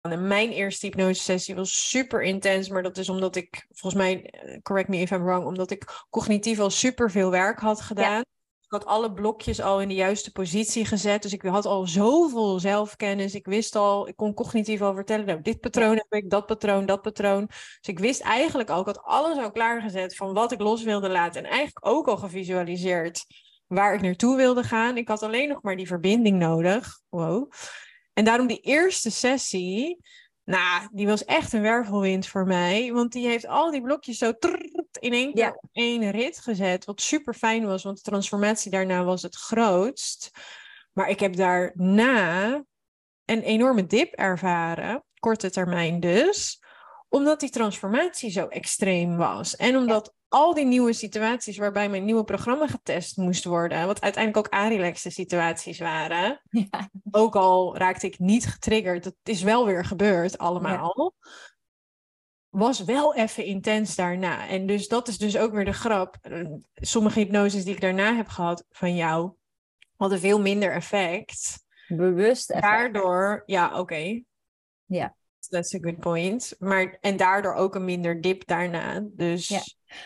En mijn eerste hypnosesessie was super intens, maar dat is omdat ik, volgens mij, eh, correct me if I'm wrong, omdat ik cognitief al super veel werk had gedaan. Ik had alle blokjes al in de juiste positie gezet. Dus ik had al zoveel zelfkennis. Ik wist al, ik kon cognitief al vertellen, nou, dit patroon heb ik, dat patroon, dat patroon. Dus ik wist eigenlijk al, ik had alles al klaargezet van wat ik los wilde laten. En eigenlijk ook al gevisualiseerd waar ik naartoe wilde gaan. Ik had alleen nog maar die verbinding nodig. Wow. En daarom die eerste sessie, nou, die was echt een wervelwind voor mij. Want die heeft al die blokjes zo in één keer op één rit gezet. Wat super fijn was, want de transformatie daarna was het grootst. Maar ik heb daarna een enorme dip ervaren, korte termijn dus, omdat die transformatie zo extreem was. En omdat al die nieuwe situaties waarbij mijn nieuwe programma getest moest worden, wat uiteindelijk ook arilexe situaties waren, ja. ook al raakte ik niet getriggerd, dat is wel weer gebeurd allemaal, was wel even intens daarna. En dus dat is dus ook weer de grap. Sommige hypnoses die ik daarna heb gehad van jou, hadden veel minder effect. Bewust effect. Daardoor, ja, oké. Ja. That's a good point. Maar, en daardoor ook een minder dip daarna. Dus ja.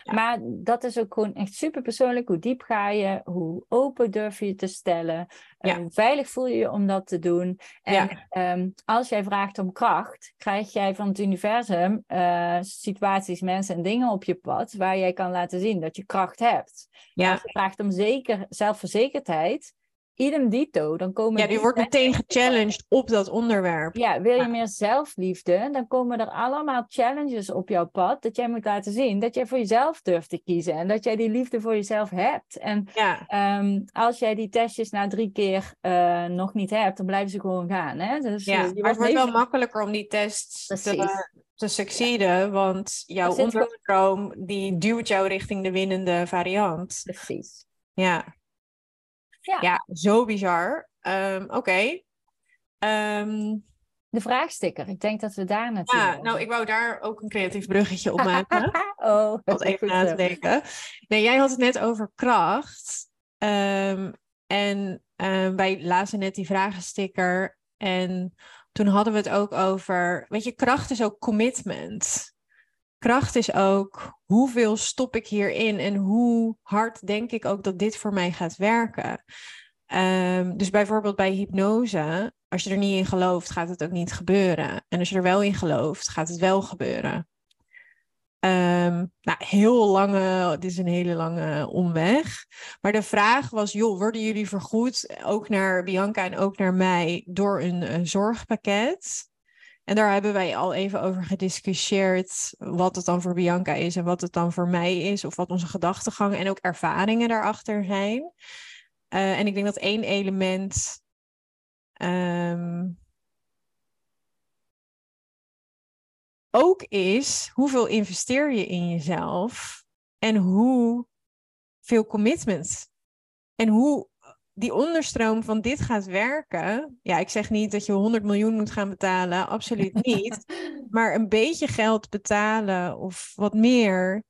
Maar dat is ook gewoon echt super persoonlijk. Hoe diep ga je? Hoe open durf je te stellen? Ja. Hoe veilig voel je je om dat te doen? En ehm, als jij vraagt om kracht, krijg jij van het universum uh, situaties, mensen en dingen op je pad waar jij kan laten zien dat je kracht hebt. Als je vraagt om zeker, zelfverzekerdheid, idem dito, dan komen... Ja, die wordt meteen gechallenged op dat onderwerp. Ja, wil je meer zelfliefde, dan komen er allemaal challenges op jouw pad, dat jij moet laten zien dat jij voor jezelf durft te kiezen en dat jij die liefde voor jezelf hebt. En ja. Ehm, als jij die testjes na drie keer uh, nog niet hebt, dan blijven ze gewoon gaan. Hè? Dus, ja, uh, maar het wordt wel makkelijker om die tests te, te succeeden, want jouw onderstroom die duwt jou richting de winnende variant. Precies. Ja. Ja, ja zo bizar. Um, Oké. Ehm, de vraagsticker. Ik denk dat we daar Ja, nou, ik wou daar ook een creatief bruggetje op maken. oh, wat even na te denken. Nee, jij had het net over kracht. Um, en wij lazen net die vragensticker. En toen hadden we het ook over... Weet je, kracht is ook commitment kracht is ook hoeveel stop ik hierin en hoe hard denk ik ook dat dit voor mij gaat werken. Um, dus bijvoorbeeld bij hypnose, als je er niet in gelooft, gaat het ook niet gebeuren. En als je er wel in gelooft, gaat het wel gebeuren. Um, nou, heel lange, dit is een hele lange omweg. Maar de vraag was, joh, worden jullie vergoed, ook naar Bianca en ook naar mij, door een zorgpakket? En daar hebben wij al even over gediscussieerd wat het dan voor Bianca is en wat het dan voor mij is, of wat onze gedachtegang en ook ervaringen daarachter zijn. Uh, en ik denk dat één element um, ook is hoeveel investeer je in jezelf en hoe veel commitment en hoe die onderstroom van dit gaat werken. Ja, ik zeg niet dat je 100 miljoen moet gaan betalen, absoluut niet. maar een beetje geld betalen of wat meer.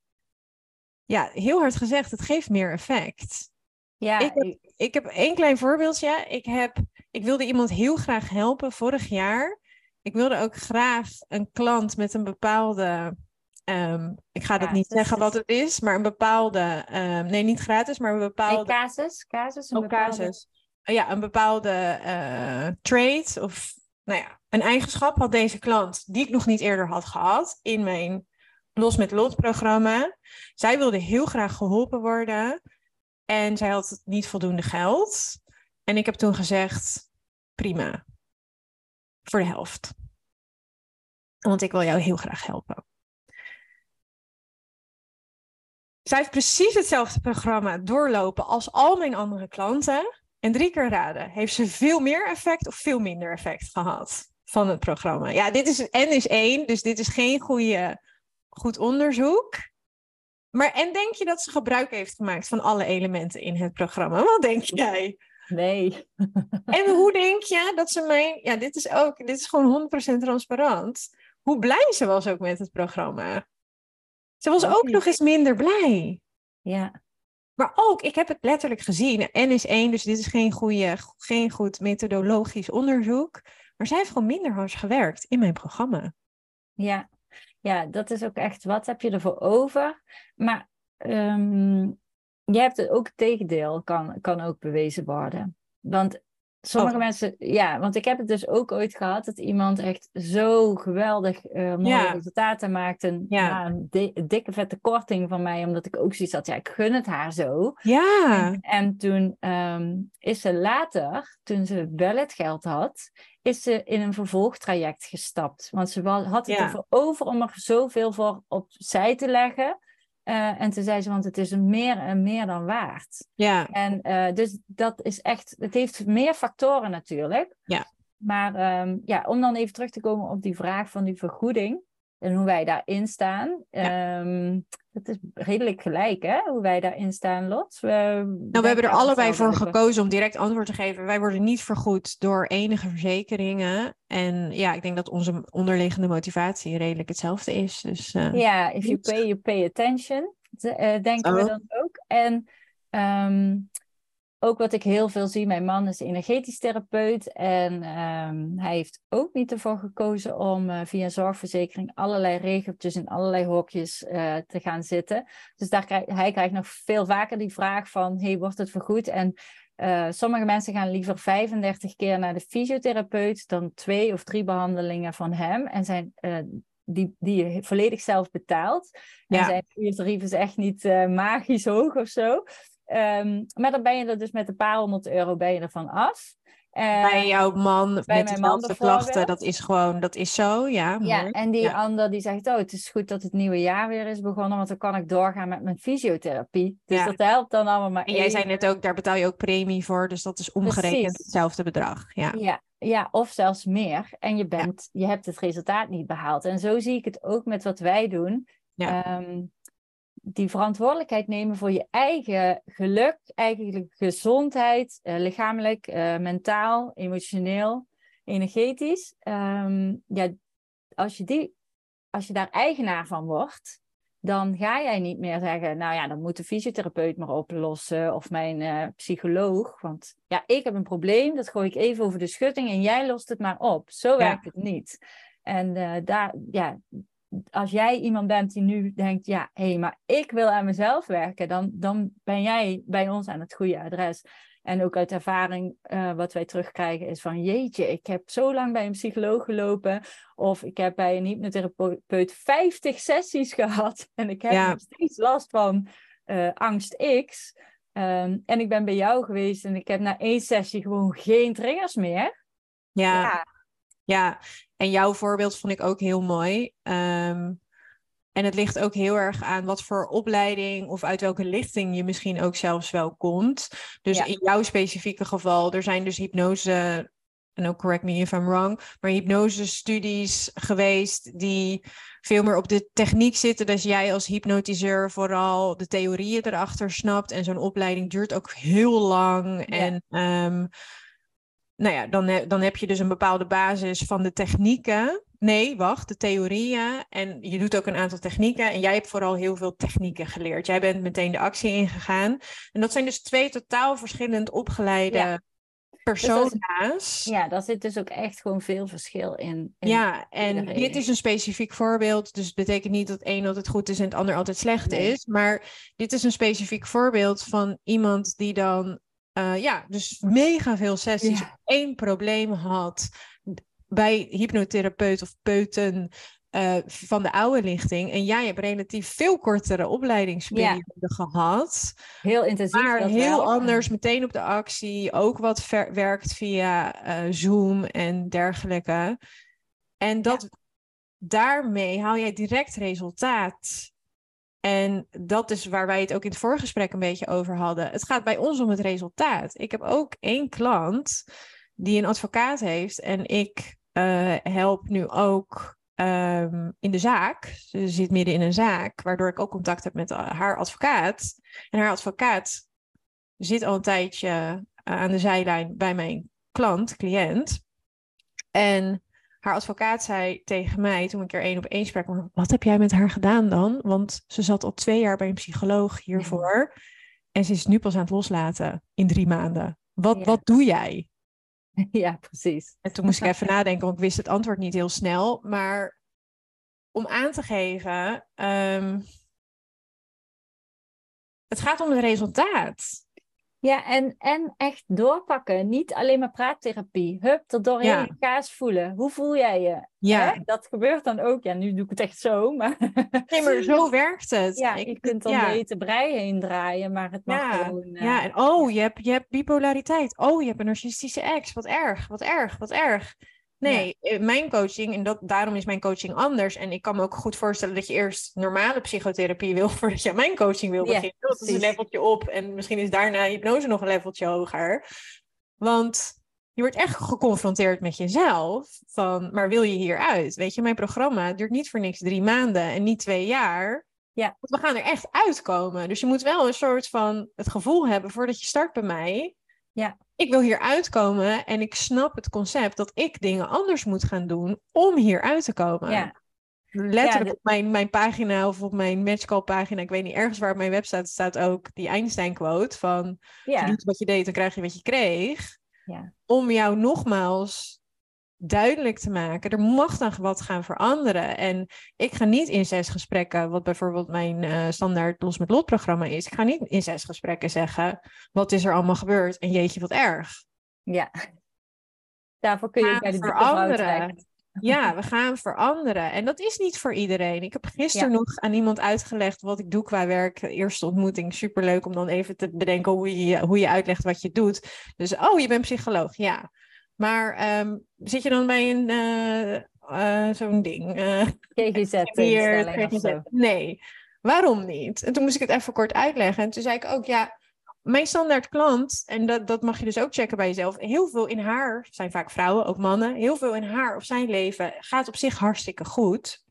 Ja, heel hard gezegd, het geeft meer effect. Ja, ik heb, ik heb één klein voorbeeldje. Ik, heb, ik wilde iemand heel graag helpen vorig jaar. Ik wilde ook graag een klant met een bepaalde Um, ik ga dat niet zeggen wat het is, maar een bepaalde, um, nee, niet gratis, maar een bepaalde. Een casus, casus, een oh, bepaalde... casus. Oh, ja, een bepaalde uh, trait of, nou ja, een eigenschap had deze klant die ik nog niet eerder had gehad in mijn Los met Lot programma. Zij wilde heel graag geholpen worden en zij had niet voldoende geld. En ik heb toen gezegd: prima, voor de helft. Want ik wil jou heel graag helpen. Zij heeft precies hetzelfde programma doorlopen als al mijn andere klanten. En drie keer raden, heeft ze veel meer effect of veel minder effect gehad van het programma? Ja, dit is N is één, dus dit is geen goede, goed onderzoek. Maar en denk je dat ze gebruik heeft gemaakt van alle elementen in het programma? Wat denk jij? Nee. en hoe denk je dat ze mij... Ja, dit is ook... Dit is gewoon 100% transparant. Hoe blij ze was ook met het programma. Ze was ook nog eens minder blij. Ja. Maar ook, ik heb het letterlijk gezien. N is één, dus dit is geen, goede, geen goed methodologisch onderzoek. Maar zij heeft gewoon minder hard gewerkt in mijn programma. Ja, ja dat is ook echt, wat heb je ervoor over? Maar um, je hebt het ook het tegendeel, kan, kan ook bewezen worden. Want Sommige oh. mensen, ja, want ik heb het dus ook ooit gehad dat iemand echt zo geweldig uh, mooie resultaten maakte. Ja. een dikke vette korting van mij, omdat ik ook zoiets had, ja, ik gun het haar zo. Ja. En, en toen um, is ze later, toen ze wel het geld had, is ze in een vervolgtraject gestapt. Want ze had het ervoor over om er zoveel voor opzij te leggen. Uh, en toen zei ze, want het is meer en meer dan waard. Ja. En uh, dus dat is echt, het heeft meer factoren natuurlijk. Ja. Maar um, ja, om dan even terug te komen op die vraag van die vergoeding en hoe wij daarin staan. Ja. Um, het is redelijk gelijk, hè, hoe wij daarin staan, Lot. We, nou, we hebben er allebei voor gekozen om direct antwoord te geven. Wij worden niet vergoed door enige verzekeringen. En ja, ik denk dat onze onderliggende motivatie redelijk hetzelfde is. Dus, uh, ja, if you pay, you pay attention, uh, denken we dan ook. En um, ook wat ik heel veel zie, mijn man is energetisch therapeut en um, hij heeft ook niet ervoor gekozen om uh, via zorgverzekering allerlei regeltjes in allerlei hokjes uh, te gaan zitten. Dus daar krijg, hij krijgt nog veel vaker die vraag van, hey, wordt het vergoed? En uh, sommige mensen gaan liever 35 keer naar de fysiotherapeut dan twee of drie behandelingen van hem en zijn die, die je volledig zelf betaalt. Ja. En zijn uurtarief is echt niet magisch hoog of zo. Um, maar dan ben je er dus met een paar honderd euro ben je ervan af. Uh, bij jouw man bij met dezelfde klachten, dat is gewoon, dat is zo, ja. Ja, en die ander die zegt, oh, het is goed dat het nieuwe jaar weer is begonnen, want dan kan ik doorgaan met mijn fysiotherapie. Dus ja. dat helpt dan allemaal maar En jij zei net ook, daar betaal je ook premie voor, dus dat is omgerekend hetzelfde bedrag. Ja. ja. Ja, of zelfs meer. En je, bent, je hebt het resultaat niet behaald. En zo zie ik het ook met wat wij doen. Ja. Um, die verantwoordelijkheid nemen voor je eigen geluk, eigen gezondheid, uh, lichamelijk, uh, mentaal, emotioneel, energetisch. Um, ja, als je, die, als je daar eigenaar van wordt, dan ga jij niet meer zeggen, nou ja, dan moet de fysiotherapeut maar oplossen of mijn uh, psycholoog. Want ja, ik heb een probleem, dat gooi ik even over de schutting en jij lost het maar op. Zo werkt het niet. En daar, ja, als jij iemand bent die nu denkt, ja, hé, hey, maar ik wil aan mezelf werken, dan, dan ben jij bij ons aan het goede adres. En ook uit ervaring, uh, wat wij terugkrijgen, is van jeetje, ik heb zo lang bij een psycholoog gelopen. Of ik heb bij een hypnotherapeut 50 sessies gehad. En ik heb nog steeds last van uh, angst X. Um, en ik ben bij jou geweest en ik heb na één sessie gewoon geen triggers meer. Ja. ja. Ja, en jouw voorbeeld vond ik ook heel mooi. Ehm, en het ligt ook heel erg aan wat voor opleiding of uit welke lichting je misschien ook zelfs wel komt. Dus in jouw specifieke geval, er zijn dus hypnose, en ook correct me if I'm wrong, maar hypnose-studies geweest die veel meer op de techniek zitten. Dus jij als hypnotiseur vooral de theorieën erachter snapt. En zo'n opleiding duurt ook heel lang. En um, nou ja, dan, dan heb je dus een bepaalde basis van de technieken. Nee, wacht, de theorieën. En je doet ook een aantal technieken. En jij hebt vooral heel veel technieken geleerd. Jij bent meteen de actie ingegaan. En dat zijn dus twee totaal verschillend opgeleide ja. persona's. ja, daar zit dus ook echt gewoon veel verschil in. in ja, en dit is een specifiek voorbeeld. Dus het betekent niet dat een altijd goed is en het ander altijd slecht is. Maar dit is een specifiek voorbeeld van iemand die dan uh, ja, dus mega veel sessies. Ja. één probleem had bij hypnotherapeut of peuten uh, van de oude lichting. En jij hebt relatief veel kortere opleidingsperiode gehad. Heel intensief. Maar heel anders, meteen op de actie. Ook wat werkt via uh, Zoom en dergelijke. En dat, daarmee haal jij direct resultaat. En dat is waar wij het ook in het voorgesprek een beetje over hadden. Het gaat bij ons om het resultaat. Ik heb ook één klant die een advocaat heeft en ik uh, help nu ook um, in de zaak. Ze zit midden in een zaak, waardoor ik ook contact heb met haar advocaat. En haar advocaat zit al een tijdje uh, aan de zijlijn bij mijn klant, cliënt. En haar advocaat zei tegen mij toen ik er één op één sprak: Wat heb jij met haar gedaan dan? Want ze zat al twee jaar bij een psycholoog hiervoor. En ze is nu pas aan het loslaten in drie maanden. Wat, wat doe jij? Ja, precies. En toen moest ik even nadenken, want ik wist het antwoord niet heel snel. Maar om aan te geven, ehm, het gaat om het resultaat. Ja, en, en echt doorpakken. Niet alleen maar praattherapie. Hup, er doorheen ja. kaas voelen. Hoe voel jij je? Ja. Hè? Dat gebeurt dan ook. Ja, nu doe ik het echt zo. Maar... Nee, maar zo werkt het. Ja, je kunt dan ja. de brei heen draaien, maar het mag ja. gewoon... Uh... Ja, en oh, je hebt, je hebt bipolariteit. Oh, je hebt een narcistische ex. Wat erg, wat erg, wat erg. Nee, ja. mijn coaching, en dat, daarom is mijn coaching anders. En ik kan me ook goed voorstellen dat je eerst normale psychotherapie wil voordat je aan mijn coaching wil beginnen. Ja, dat is een leveltje op en misschien is daarna hypnose nog een leveltje hoger. Want je wordt echt geconfronteerd met jezelf. Van, maar wil je hieruit? Weet je, mijn programma duurt niet voor niks drie maanden en niet twee jaar. Ja. Want we gaan er echt uitkomen. Dus je moet wel een soort van het gevoel hebben voordat je start bij mij. Ja ik wil hier uitkomen en ik snap het concept dat ik dingen anders moet gaan doen om hier uit te komen. Ja. Letterlijk op mijn, mijn pagina of op mijn matchcall pagina, ik weet niet, ergens waar op mijn website staat ook die Einstein quote van ja. je doet wat je deed, dan krijg je wat je kreeg. Ja. Om jou nogmaals duidelijk te maken. Er mag dan wat gaan veranderen. En ik ga niet in zes gesprekken, wat bijvoorbeeld mijn uh, standaard Los met Lot programma is. Ik ga niet in zes gesprekken zeggen, wat is er allemaal gebeurd en jeetje wat erg. Ja, daarvoor kun je bij de veranderen. Ja, we gaan veranderen. En dat is niet voor iedereen. Ik heb gisteren nog aan iemand uitgelegd wat ik doe qua werk. Eerste ontmoeting, superleuk om dan even te bedenken hoe je, hoe je uitlegt wat je doet. Dus, oh, je bent psycholoog. Ja. Maar um, zit je dan bij een uh, uh, zo'n ding? Uh. Nee, waarom niet? En toen moest ik het even kort uitleggen. En toen zei ik ook, ja, mijn standaard klant, en dat, dat mag je dus ook checken bij jezelf, heel veel in haar, zijn vaak vrouwen, ook mannen, heel veel in haar of zijn leven gaat op zich hartstikke goed.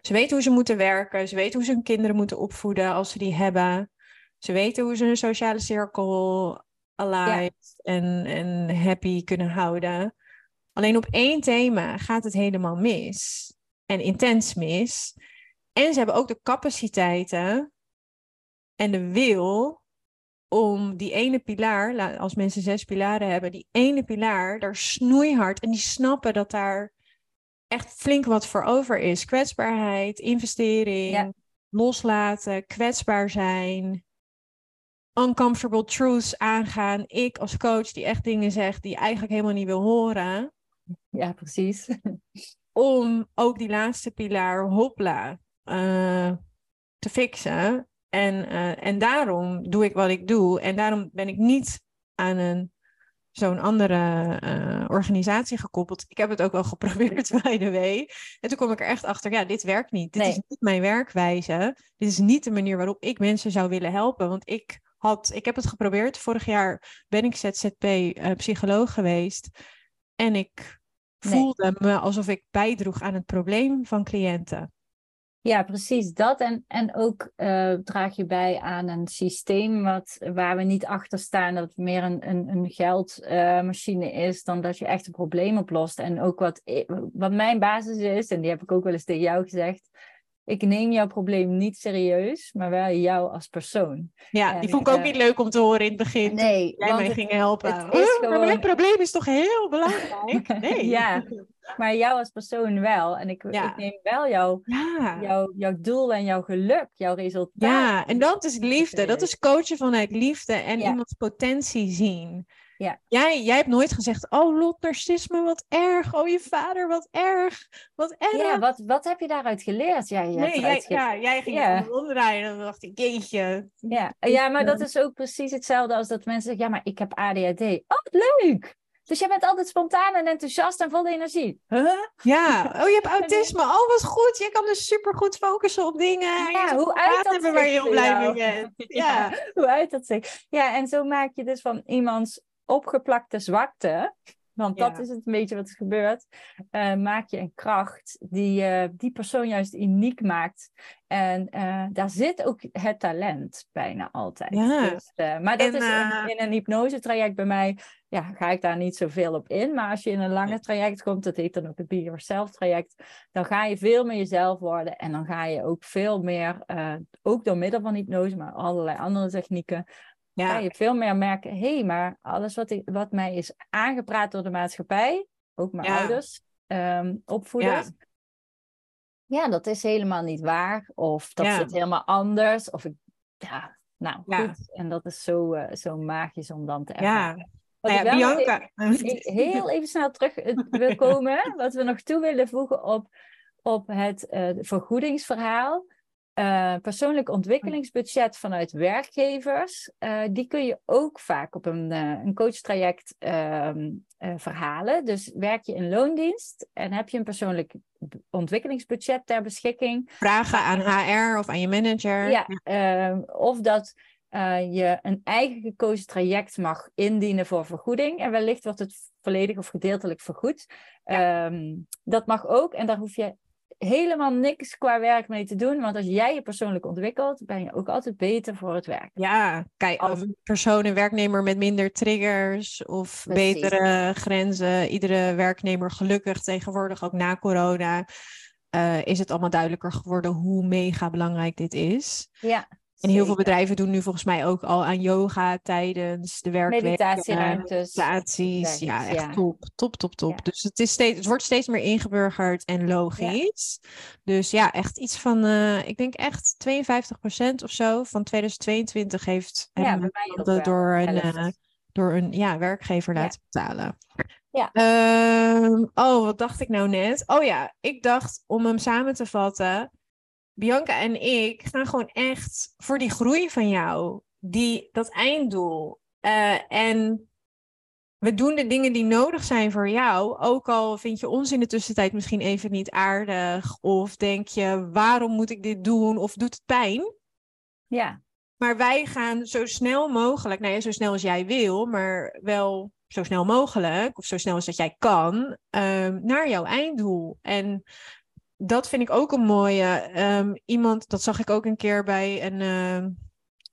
Ze weten hoe ze moeten werken, ze weten hoe ze hun kinderen moeten opvoeden als ze die hebben. Ze weten hoe ze een sociale cirkel alive en, en happy kunnen houden. Alleen op één thema gaat het helemaal mis. En intens mis. En ze hebben ook de capaciteiten en de wil om die ene pilaar, als mensen zes pilaren hebben, die ene pilaar, daar snoeihard. En die snappen dat daar echt flink wat voor over is. Kwetsbaarheid, investering, loslaten, kwetsbaar zijn uncomfortable truths aangaan. Ik als coach die echt dingen zegt die eigenlijk helemaal niet wil horen. Ja, precies. Om ook die laatste pilaar, hopla, uh, te fixen. En, uh, en daarom doe ik wat ik doe. En daarom ben ik niet aan een zo'n andere uh, organisatie gekoppeld. Ik heb het ook wel geprobeerd bij de W. En toen kom ik er echt achter, ja, dit werkt niet. Dit nee. is niet mijn werkwijze. Dit is niet de manier waarop ik mensen zou willen helpen. Want ik had, ik heb het geprobeerd. Vorig jaar ben ik ZZP-psycholoog uh, geweest. En ik voelde me alsof ik bijdroeg aan het probleem van cliënten. Ja, precies dat. En, en ook uh, draag je bij aan een systeem wat, waar we niet achter staan dat het meer een, een, een geldmachine uh, is dan dat je echt een probleem oplost. En ook wat, wat mijn basis is, en die heb ik ook wel eens tegen jou gezegd, ik neem jouw probleem niet serieus, maar wel jou als persoon. Ja, en, die vond ik ook uh, niet leuk om te horen in het begin. Nee, jij mij ging helpen. Het gewoon... Maar mijn probleem is toch heel belangrijk? Nee. ja, maar jou als persoon wel. En ik, ja. ik neem wel jouw, ja. jouw, jouw doel en jouw geluk, jouw resultaat. Ja, en dat is liefde. Dat is coachen vanuit liefde en ja. iemands potentie zien. Ja. Jij, jij hebt nooit gezegd, oh Lot, narcisme, wat erg. Oh, je vader, wat erg. Wat erg. Ja, wat, wat heb je daaruit geleerd? Ja, je nee, jij, ja, jij ging ja. omdraaien en dan dacht ik, jeetje. Ja. ja, maar dat is ook precies hetzelfde als dat mensen zeggen, ja, maar ik heb ADHD. Oh, leuk! Dus jij bent altijd spontaan en enthousiast en vol energie. Huh? Ja, oh, je hebt autisme. Oh, wat goed. Je kan dus supergoed focussen op dingen. Ja, hoe uit dat zich waar je blij mee bent. Ja. ja, hoe uit dat zich. Ja, en zo maak je dus van iemands opgeplakte zwakte, want dat is het een beetje wat er gebeurt, eh, maak je een kracht die eh, die persoon juist uniek maakt. En eh, daar zit ook het talent bijna altijd. Ja. Dus, maar dat En, is in, in een hypnosetraject bij mij, ja, ga ik daar niet zoveel op in. Maar als je in een lange traject komt, dat heet dan ook het Be Yourself traject, dan ga je veel meer jezelf worden. En dan ga je ook veel meer, ook door middel van hypnose, maar allerlei andere technieken, ga je veel meer merken, hé, hey, maar alles wat, ik, wat mij is aangepraat door de maatschappij, ook mijn ouders, um, opvoeders, ja. dat is helemaal niet waar. Of dat zit helemaal anders. Of ik, ja, nou goed. En dat is zo, uh, zo magisch om dan te ervaren. Wat nou ja, Bianca. Even, heel even snel terug eh, wil komen, wat we nog toe willen voegen op, op het uh, vergoedingsverhaal. Uh, persoonlijk ontwikkelingsbudget vanuit werkgevers, uh, die kun je ook vaak op een, uh, een coachtraject ehm, verhalen. Dus werk je in loondienst en heb je een persoonlijk ontwikkelingsbudget ter beschikking. Vragen aan HR of aan je manager. Ja, ehm, of dat je een eigen gekozen traject mag indienen voor vergoeding. En wellicht wordt het volledig of gedeeltelijk vergoed. Ja. Um, dat mag ook en daar hoef je helemaal niks qua werk mee te doen. Want als jij je persoonlijk ontwikkelt, ben je ook altijd beter voor het werk. Ja, kijk, als een persoon, een werknemer met minder triggers of betere grenzen. Iedere werknemer gelukkig tegenwoordig, ook na corona, uh, is het allemaal duidelijker geworden hoe mega belangrijk dit is. Ja. En heel veel bedrijven doen nu volgens mij ook al aan yoga tijdens de werkweek. Meditatieruimtes. Meditaties. Ja, echt top. Top, top, top. Dus het, is steeds, het wordt steeds meer ingeburgerd en logisch. Dus ja, echt iets van, uh, ik denk echt 52% of zo van 2022 heeft ja, bij door, een, uh, door een ja, werkgever laten betalen. Ja. Uh, oh, wat dacht ik nou net? Oh ja, ik dacht om hem samen te vatten Bianca en ik gaan gewoon echt voor die groei van jou, die, dat einddoel. Uh, en we doen de dingen die nodig zijn voor jou. Ook al vind je ons in de tussentijd misschien even niet aardig. Of denk je, waarom moet ik dit doen? Of doet het pijn? Ja. Maar wij gaan zo snel mogelijk, nou ja, zo snel als jij wil, maar wel zo snel mogelijk, of zo snel als dat jij kan, uh, naar jouw einddoel. En dat vind ik ook een mooie. Um, iemand, dat zag ik ook een keer bij een. Uh,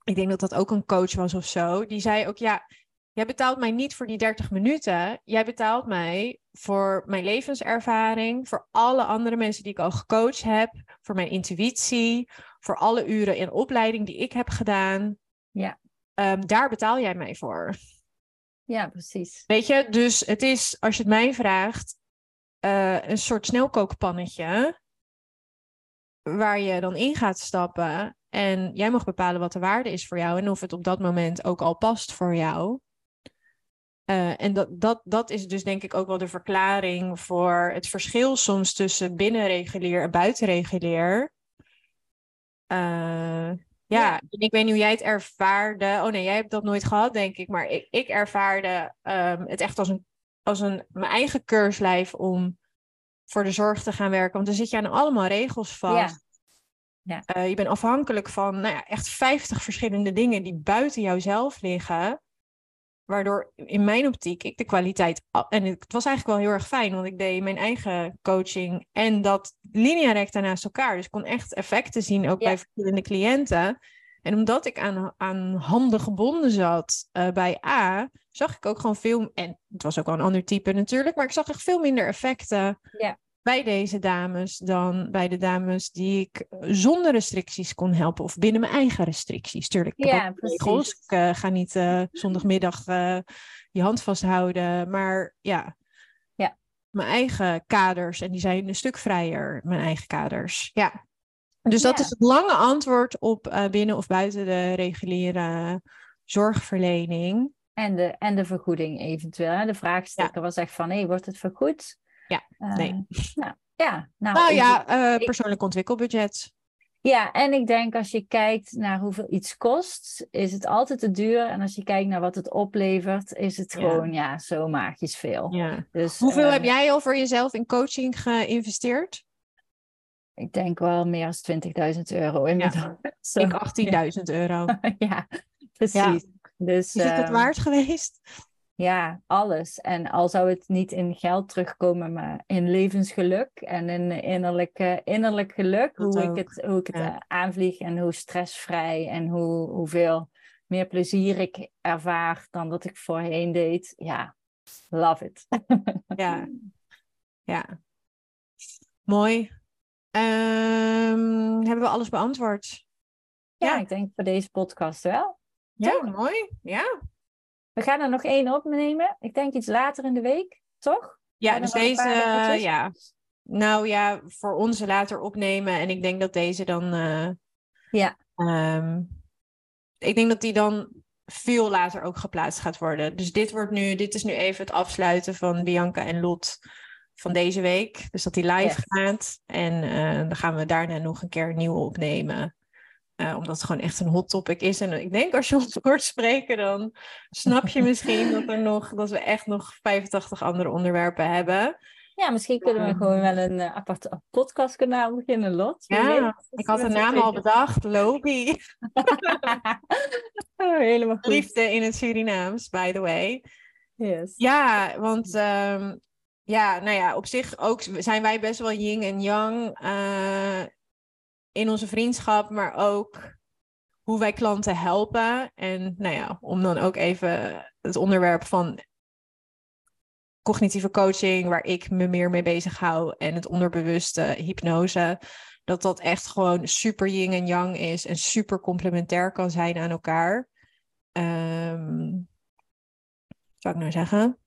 ik denk dat dat ook een coach was of zo. Die zei ook: Ja, jij betaalt mij niet voor die 30 minuten. Jij betaalt mij voor mijn levenservaring. Voor alle andere mensen die ik al gecoacht heb. Voor mijn intuïtie. Voor alle uren in opleiding die ik heb gedaan. Ja. Um, daar betaal jij mij voor. Ja, precies. Weet je, dus het is, als je het mij vraagt, uh, een soort snelkookpannetje. Waar je dan in gaat stappen. En jij mag bepalen wat de waarde is voor jou. En of het op dat moment ook al past voor jou. Uh, en dat, dat, dat is dus denk ik ook wel de verklaring voor het verschil soms tussen binnenregulier en buitenregulier. Uh, ja, ik weet niet hoe jij het ervaarde. Oh nee, jij hebt dat nooit gehad, denk ik. Maar ik, ik ervaarde um, het echt als een als een, mijn eigen keurslijf om voor de zorg te gaan werken. Want dan zit je aan allemaal regels vast. Ja. ja. Uh, je bent afhankelijk van nou ja, echt 50 verschillende dingen die buiten jouzelf liggen. Waardoor in mijn optiek ik de kwaliteit. En het was eigenlijk wel heel erg fijn, want ik deed mijn eigen coaching en dat linea recta naast elkaar. Dus ik kon echt effecten zien, ook bij verschillende cliënten. En omdat ik aan, aan handen gebonden zat uh, bij A, zag ik ook gewoon veel. En het was ook wel een ander type natuurlijk, maar ik zag echt veel minder effecten ja. bij deze dames dan bij de dames die ik zonder restricties kon helpen. Of binnen mijn eigen restricties. Tuurlijk, ik ja, regels. Ik uh, ga niet uh, zondagmiddag je hand vasthouden. Maar ja, ja, mijn eigen kaders. En die zijn een stuk vrijer, mijn eigen kaders. Ja. Dus dat is het lange antwoord op binnen of buiten de reguliere zorgverlening. En de, en de vergoeding eventueel. De vraagsteller was echt van, hé, hey, wordt het vergoed? Ja, uh, nee. Nou, ja, nou, nou ja, uh, persoonlijk ontwikkelbudget. Ja, en ik denk als je kijkt naar hoeveel iets kost, is het altijd te duur. En als je kijkt naar wat het oplevert, is het gewoon, ja, zo magisch veel. Ja. Dus, hoeveel heb jij al voor jezelf in coaching geïnvesteerd? ik denk wel meer dan 20.000 euro inmiddels. Ja. Ik 18.000 euro. ja, precies. Dus, is het het ehm, waard geweest? Ja, alles. En al zou het niet in geld terugkomen, maar in levensgeluk en in innerlijk, innerlijk geluk. hoe ik het, hoe ik het eh, aanvlieg en hoe stressvrij en hoe, hoeveel meer plezier ik ervaar dan dat ik voorheen deed. Ja, love it. ja, ja. Mooi. Um, hebben we alles beantwoord? Ja, ja, ik denk voor deze podcast wel. Ja, mooi. Ja. We gaan er nog één opnemen. Ik denk iets later in de week, toch? Ja, dus deze, ja. Nou ja, voor ons later opnemen. En ik denk dat deze dan. Uh, ja. Um, ik denk dat die dan veel later ook geplaatst gaat worden. Dus dit wordt nu, dit is nu even het afsluiten van Bianca en Lot van deze week. Dus dat die live gaat. En uh, dan gaan we daarna nog een keer een nieuwe opnemen. Uh, omdat het gewoon echt een hot topic is. En ik denk als je ons hoort spreken, dan snap je misschien dat, er nog, dat we echt nog 85 andere onderwerpen hebben. Ja, misschien kunnen we gewoon wel een uh, apart podcastkanaal beginnen, Lot. Ja, ik had de naam al bedacht, Lobi. oh, helemaal goed. Liefde in het Surinaams, by the way. Yes. Ja, want um, ja, nou ja, op zich ook zijn wij best wel yin en yang uh, in onze vriendschap, maar ook hoe wij klanten helpen. En nou ja, om dan ook even het onderwerp van cognitieve coaching, waar ik me meer mee bezig hou, en het onderbewuste hypnose, dat dat echt gewoon super yin en yang is en super complementair kan zijn aan elkaar. Um, zou ik nou zeggen?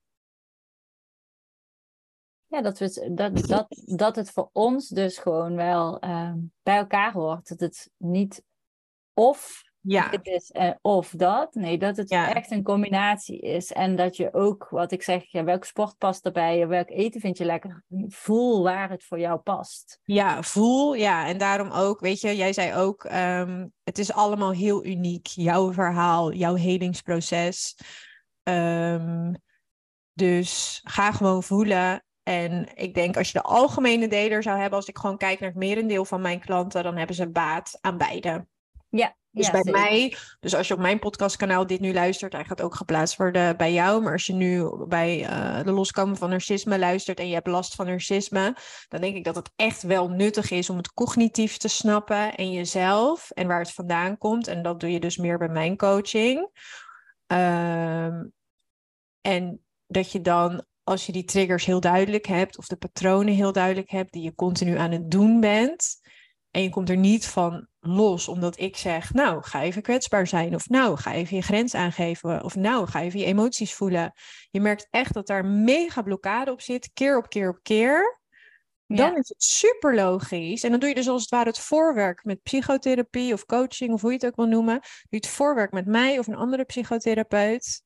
Ja, dat, we, dat, dat, dat het voor ons dus gewoon wel uh, bij elkaar hoort. Dat het niet of ja. dit is uh, of dat. Nee, dat het Ja. echt een combinatie is. En dat je ook, wat ik zeg, ja, welk sport past erbij? Welk eten vind je lekker? Voel waar het voor jou past. Ja, voel. Ja, en daarom ook, weet je, jij zei ook, ehm, het is allemaal heel uniek. Jouw verhaal, jouw helingsproces. Ehm, dus ga gewoon voelen. En ik denk als je de algemene deler zou hebben, als ik gewoon kijk naar het merendeel van mijn klanten, dan hebben ze baat aan beide. Ja, Dus ja, bij zeker. mij, dus als je op mijn podcastkanaal dit nu luistert, hij gaat ook geplaatst worden bij jou. Maar als je nu bij eh, de loskomen van narcisme luistert en je hebt last van narcisme, dan denk ik dat het echt wel nuttig is om het cognitief te snappen en jezelf en waar het vandaan komt. En dat doe je dus meer bij mijn coaching. Ehm, en dat je dan, als je die triggers heel duidelijk hebt, of de patronen heel duidelijk hebt, die je continu aan het doen bent, en je komt er niet van los, omdat ik zeg, nou, ga even kwetsbaar zijn, of nou, ga even je grens aangeven, of nou, ga even je emoties voelen. Je merkt echt dat daar mega blokkade op zit, keer op keer op keer. Dan Ja. is het super logisch. En dan doe je dus als het ware het voorwerk met psychotherapie of coaching, of hoe je het ook wil noemen. Doe je het voorwerk met mij of een andere psychotherapeut.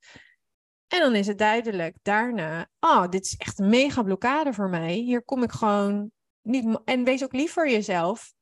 En dan is het duidelijk daarna, oh, dit is echt een mega blokkade voor mij. Hier kom ik gewoon niet. En wees ook lief voor jezelf.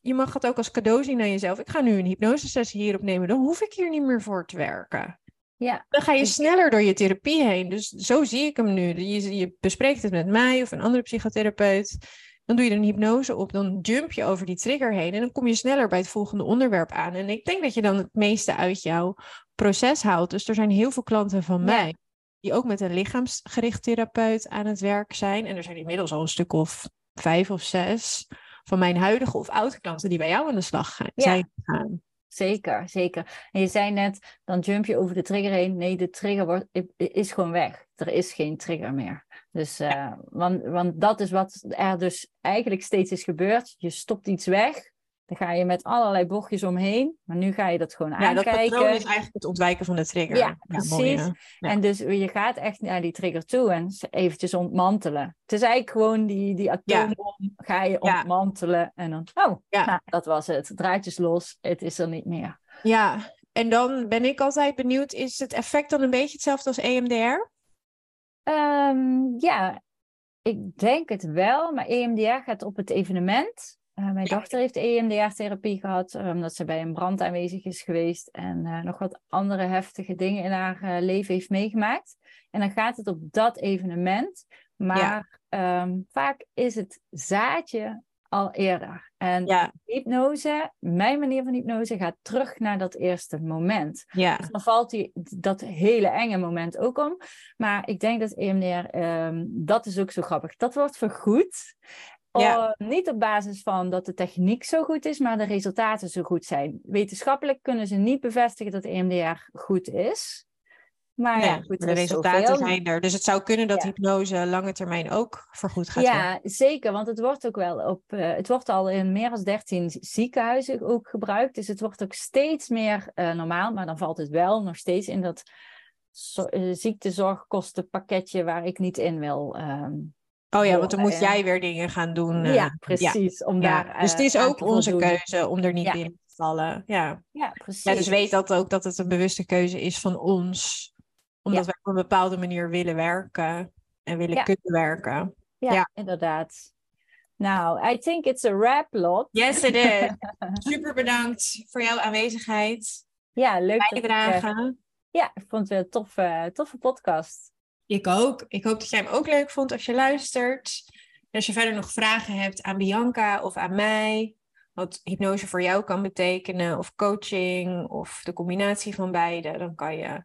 Je mag het ook als cadeau zien aan jezelf. Ik ga nu een hypnosesessie hierop nemen. Dan hoef ik hier niet meer voor te werken. Ja, Dan ga je sneller door je therapie heen. Dus zo zie ik hem nu. Je, je bespreekt het met mij of een andere psychotherapeut. Dan doe je er een hypnose op. Dan jump je over die trigger heen. En dan kom je sneller bij het volgende onderwerp aan. En ik denk dat je dan het meeste uit jouw proces haalt. Dus er zijn heel veel klanten van Ja. mij. Die ook met een lichaamsgericht therapeut aan het werk zijn. En er zijn inmiddels al een stuk of vijf of zes van mijn huidige of oude klanten die bij jou aan de slag gaan, Ja. zijn gegaan. zeker, zeker. En je zei net, dan jump je over de trigger heen. Nee, de trigger wordt, is gewoon weg. Er is geen trigger meer. Dus, eh, want, want dat is wat er dus eigenlijk steeds is gebeurd. Je stopt iets weg. Dan ga je met allerlei bochtjes omheen. Maar nu ga je dat gewoon Ja, dat aankijken. patroon is eigenlijk het ontwijken van de trigger. Ja, precies. Ja. En dus je gaat echt naar die trigger toe en eventjes ontmantelen. Het is eigenlijk gewoon die, die atoombom ga je ontmantelen. En dan, oh, Ja. nou, dat was het. Draadjes los, het is er niet meer. Ja, en dan ben ik altijd benieuwd, is het effect dan een beetje hetzelfde als EMDR? Ehm, ja, ik denk het wel, maar EMDR gaat op het evenement. Eh, mijn dochter heeft EMDR-therapie gehad, eh, omdat ze bij een brand aanwezig is geweest en eh, nog wat andere heftige dingen in haar leven heeft meegemaakt. En dan gaat het op dat evenement, maar ehm, vaak is het zaadje al eerder. En Ja, hypnose, mijn manier van hypnose, gaat terug naar dat eerste moment. ja, Dus dan valt die, dat hele enge moment ook om. Maar ik denk dat EMDR, ehm, dat is ook zo grappig. Dat wordt vergoed. Ja. Oh, niet op basis van dat de techniek zo goed is, maar de resultaten zo goed zijn. Wetenschappelijk kunnen ze niet bevestigen dat EMDR goed is. Maar ja, goed, de resultaten zijn er. Dus het zou kunnen dat hypnose lange termijn ook vergoed gaat ja, worden. Ja, zeker. Want het wordt ook wel op. Uh, het wordt al in meer dan 13 ziekenhuizen ook gebruikt. Dus het wordt ook steeds meer uh, normaal. Maar dan valt het wel nog steeds in dat zo, uh, ziektezorgkostenpakketje waar ik niet in wil. Um, Oh ja, want dan moet jij weer dingen gaan doen. ja, precies. Ja. Om daar, dus het is ook onze keuze om er niet binnen te vallen. Ja. ja, precies. Ja, dus weet dat ook dat het een bewuste keuze is van ons omdat we op een bepaalde manier willen werken en willen kunnen werken. Ja, inderdaad. Nou, I think it's a wrap, Lot. Yes, it is. Super bedankt voor jouw aanwezigheid. Ja, leuk. dat ik, eh, Bijdragen. ja, ik vond het een toffe, toffe podcast. Ik ook. Ik hoop dat jij hem ook leuk vond als je luistert. En als je verder nog vragen hebt aan Bianca of aan mij, wat hypnose voor jou kan betekenen, of coaching, of de combinatie van beide, dan kan je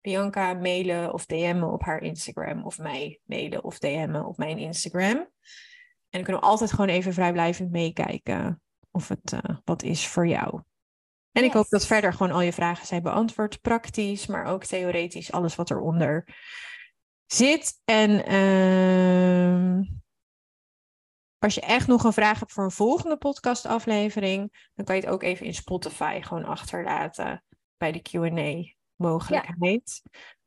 Bianca mailen of DM'en op haar Instagram, of mij mailen of DM'en op mijn Instagram. En dan kunnen we altijd gewoon even vrijblijvend meekijken of het eh, wat is voor jou. En ik hoop dat verder gewoon al je vragen zijn beantwoord, praktisch, maar ook theoretisch, alles wat eronder zit. En ehm, als je echt nog een vraag hebt voor een volgende podcastaflevering, dan kan je het ook even in Spotify gewoon achterlaten bij de Q&A mogelijkheid.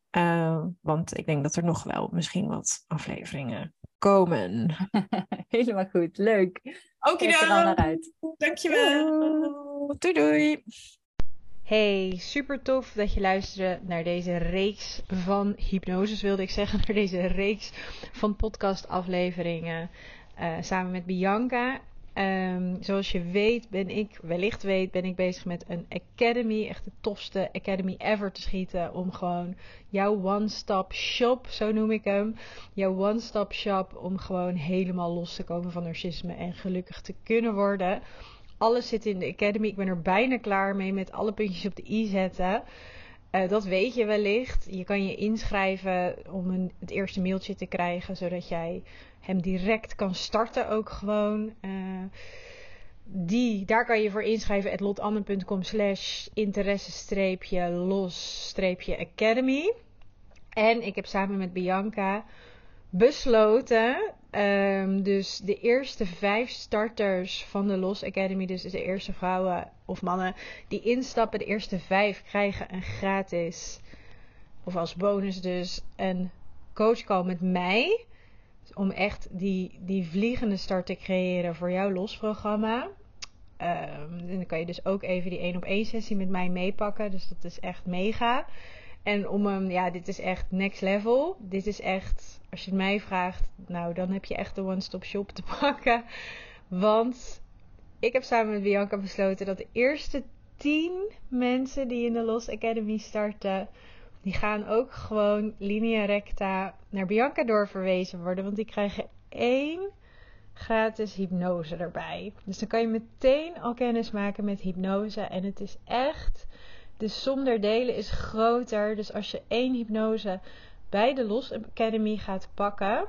Ehm, want ik denk dat er nog wel misschien wat afleveringen komen. Helemaal goed, leuk. Al naar uit. Dankjewel. Doei doei. Hey, super tof dat je luisterde naar deze reeks van hypnoses, wilde ik zeggen. Naar deze reeks van podcastafleveringen eh, samen met Bianca. Ehm, zoals je weet, ben ik, wellicht weet, ben ik bezig met een academy. Echt de tofste academy ever te schieten. Om gewoon jouw one-stop shop, zo noem ik hem. Jouw one-stop shop om gewoon helemaal los te komen van narcisme en gelukkig te kunnen worden. Alles zit in de Academy. Ik ben er bijna klaar mee met alle puntjes op de i zetten. Eh, dat weet je wellicht. Je kan je inschrijven om een, het eerste mailtje te krijgen, zodat jij hem direct kan starten ook gewoon. Eh, die, daar kan je voor inschrijven at lotanne.com slash interesse-los-academy. En ik heb samen met Bianca besloten. Ehm, dus de eerste vijf starters van de Los Academy, dus de eerste vrouwen of mannen die instappen, de eerste vijf krijgen een gratis, of als bonus dus, een coachcall met mij. Om echt die, die vliegende start te creëren voor jouw losprogramma. Ehm, en dan kan je dus ook even die één op één sessie met mij meepakken. Dus dat is echt mega. En om hem, ja, dit is echt next level. Dit is echt, als je het mij vraagt, nou, dan heb je echt de one-stop shop te pakken. Want ik heb samen met Bianca besloten dat de eerste 10 mensen die in de Los Academy starten, die gaan ook gewoon linea recta naar Bianca doorverwezen worden. Want die krijgen één gratis hypnose erbij. Dus dan kan je meteen al kennis maken met hypnose. En het is echt som der delen is groter. Dus als je één hypnose bij de Los Academy gaat pakken,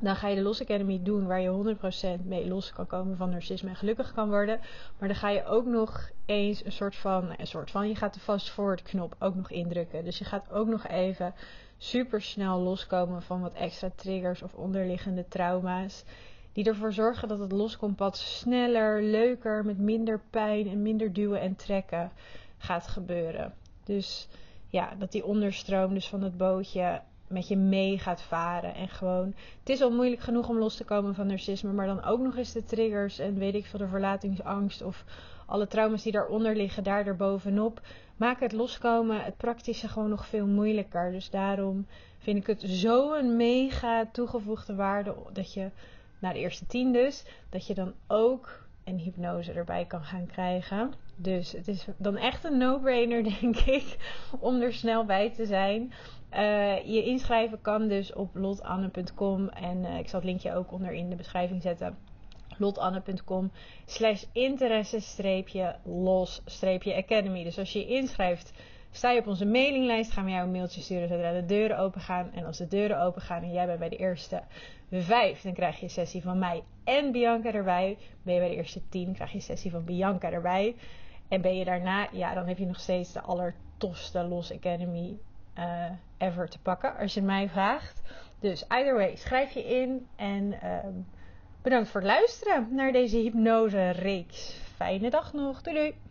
dan ga je de Los Academy doen waar je 100% mee los kan komen van narcisme en gelukkig kan worden. Maar dan ga je ook nog eens een soort van, een soort van, je gaat de fast forward knop ook nog indrukken. Dus je gaat ook nog even super snel loskomen van wat extra triggers of onderliggende trauma's. Die ervoor zorgen dat het loskompad sneller, leuker, met minder pijn en minder duwen en trekken gaat gebeuren. Dus ja, dat die onderstroom dus van het bootje met je mee gaat varen. En gewoon, het is al moeilijk genoeg om los te komen van narcisme, maar dan ook nog eens de triggers en weet ik veel, de verlatingsangst of alle trauma's die daaronder liggen, daar erbovenop. Maken het loskomen, het praktische gewoon nog veel moeilijker. Dus daarom vind ik het zo een mega toegevoegde waarde dat je, na de eerste tien dus, dat je dan ook een hypnose erbij kan gaan krijgen. Dus het is dan echt een no-brainer, denk ik, om er snel bij te zijn. Uh, je inschrijven kan dus op lotanne.com en uh, ik zal het linkje ook onder in de beschrijving zetten. lotanne.com slash interesse-los-academy. Dus als je je inschrijft, sta je op onze mailinglijst, gaan we jou een mailtje sturen zodra de deuren open gaan. En als de deuren open gaan en jij bent bij de eerste vijf, dan krijg je een sessie van mij en Bianca erbij. Ben je bij de eerste tien, krijg je een sessie van Bianca erbij. En ben je daarna, ja, dan heb je nog steeds de allertofste Los Academy uh, ever te pakken, als je mij vraagt. Dus either way, schrijf je in en ehm, bedankt voor het luisteren naar deze hypnose reeks. Fijne dag nog. Doei doei!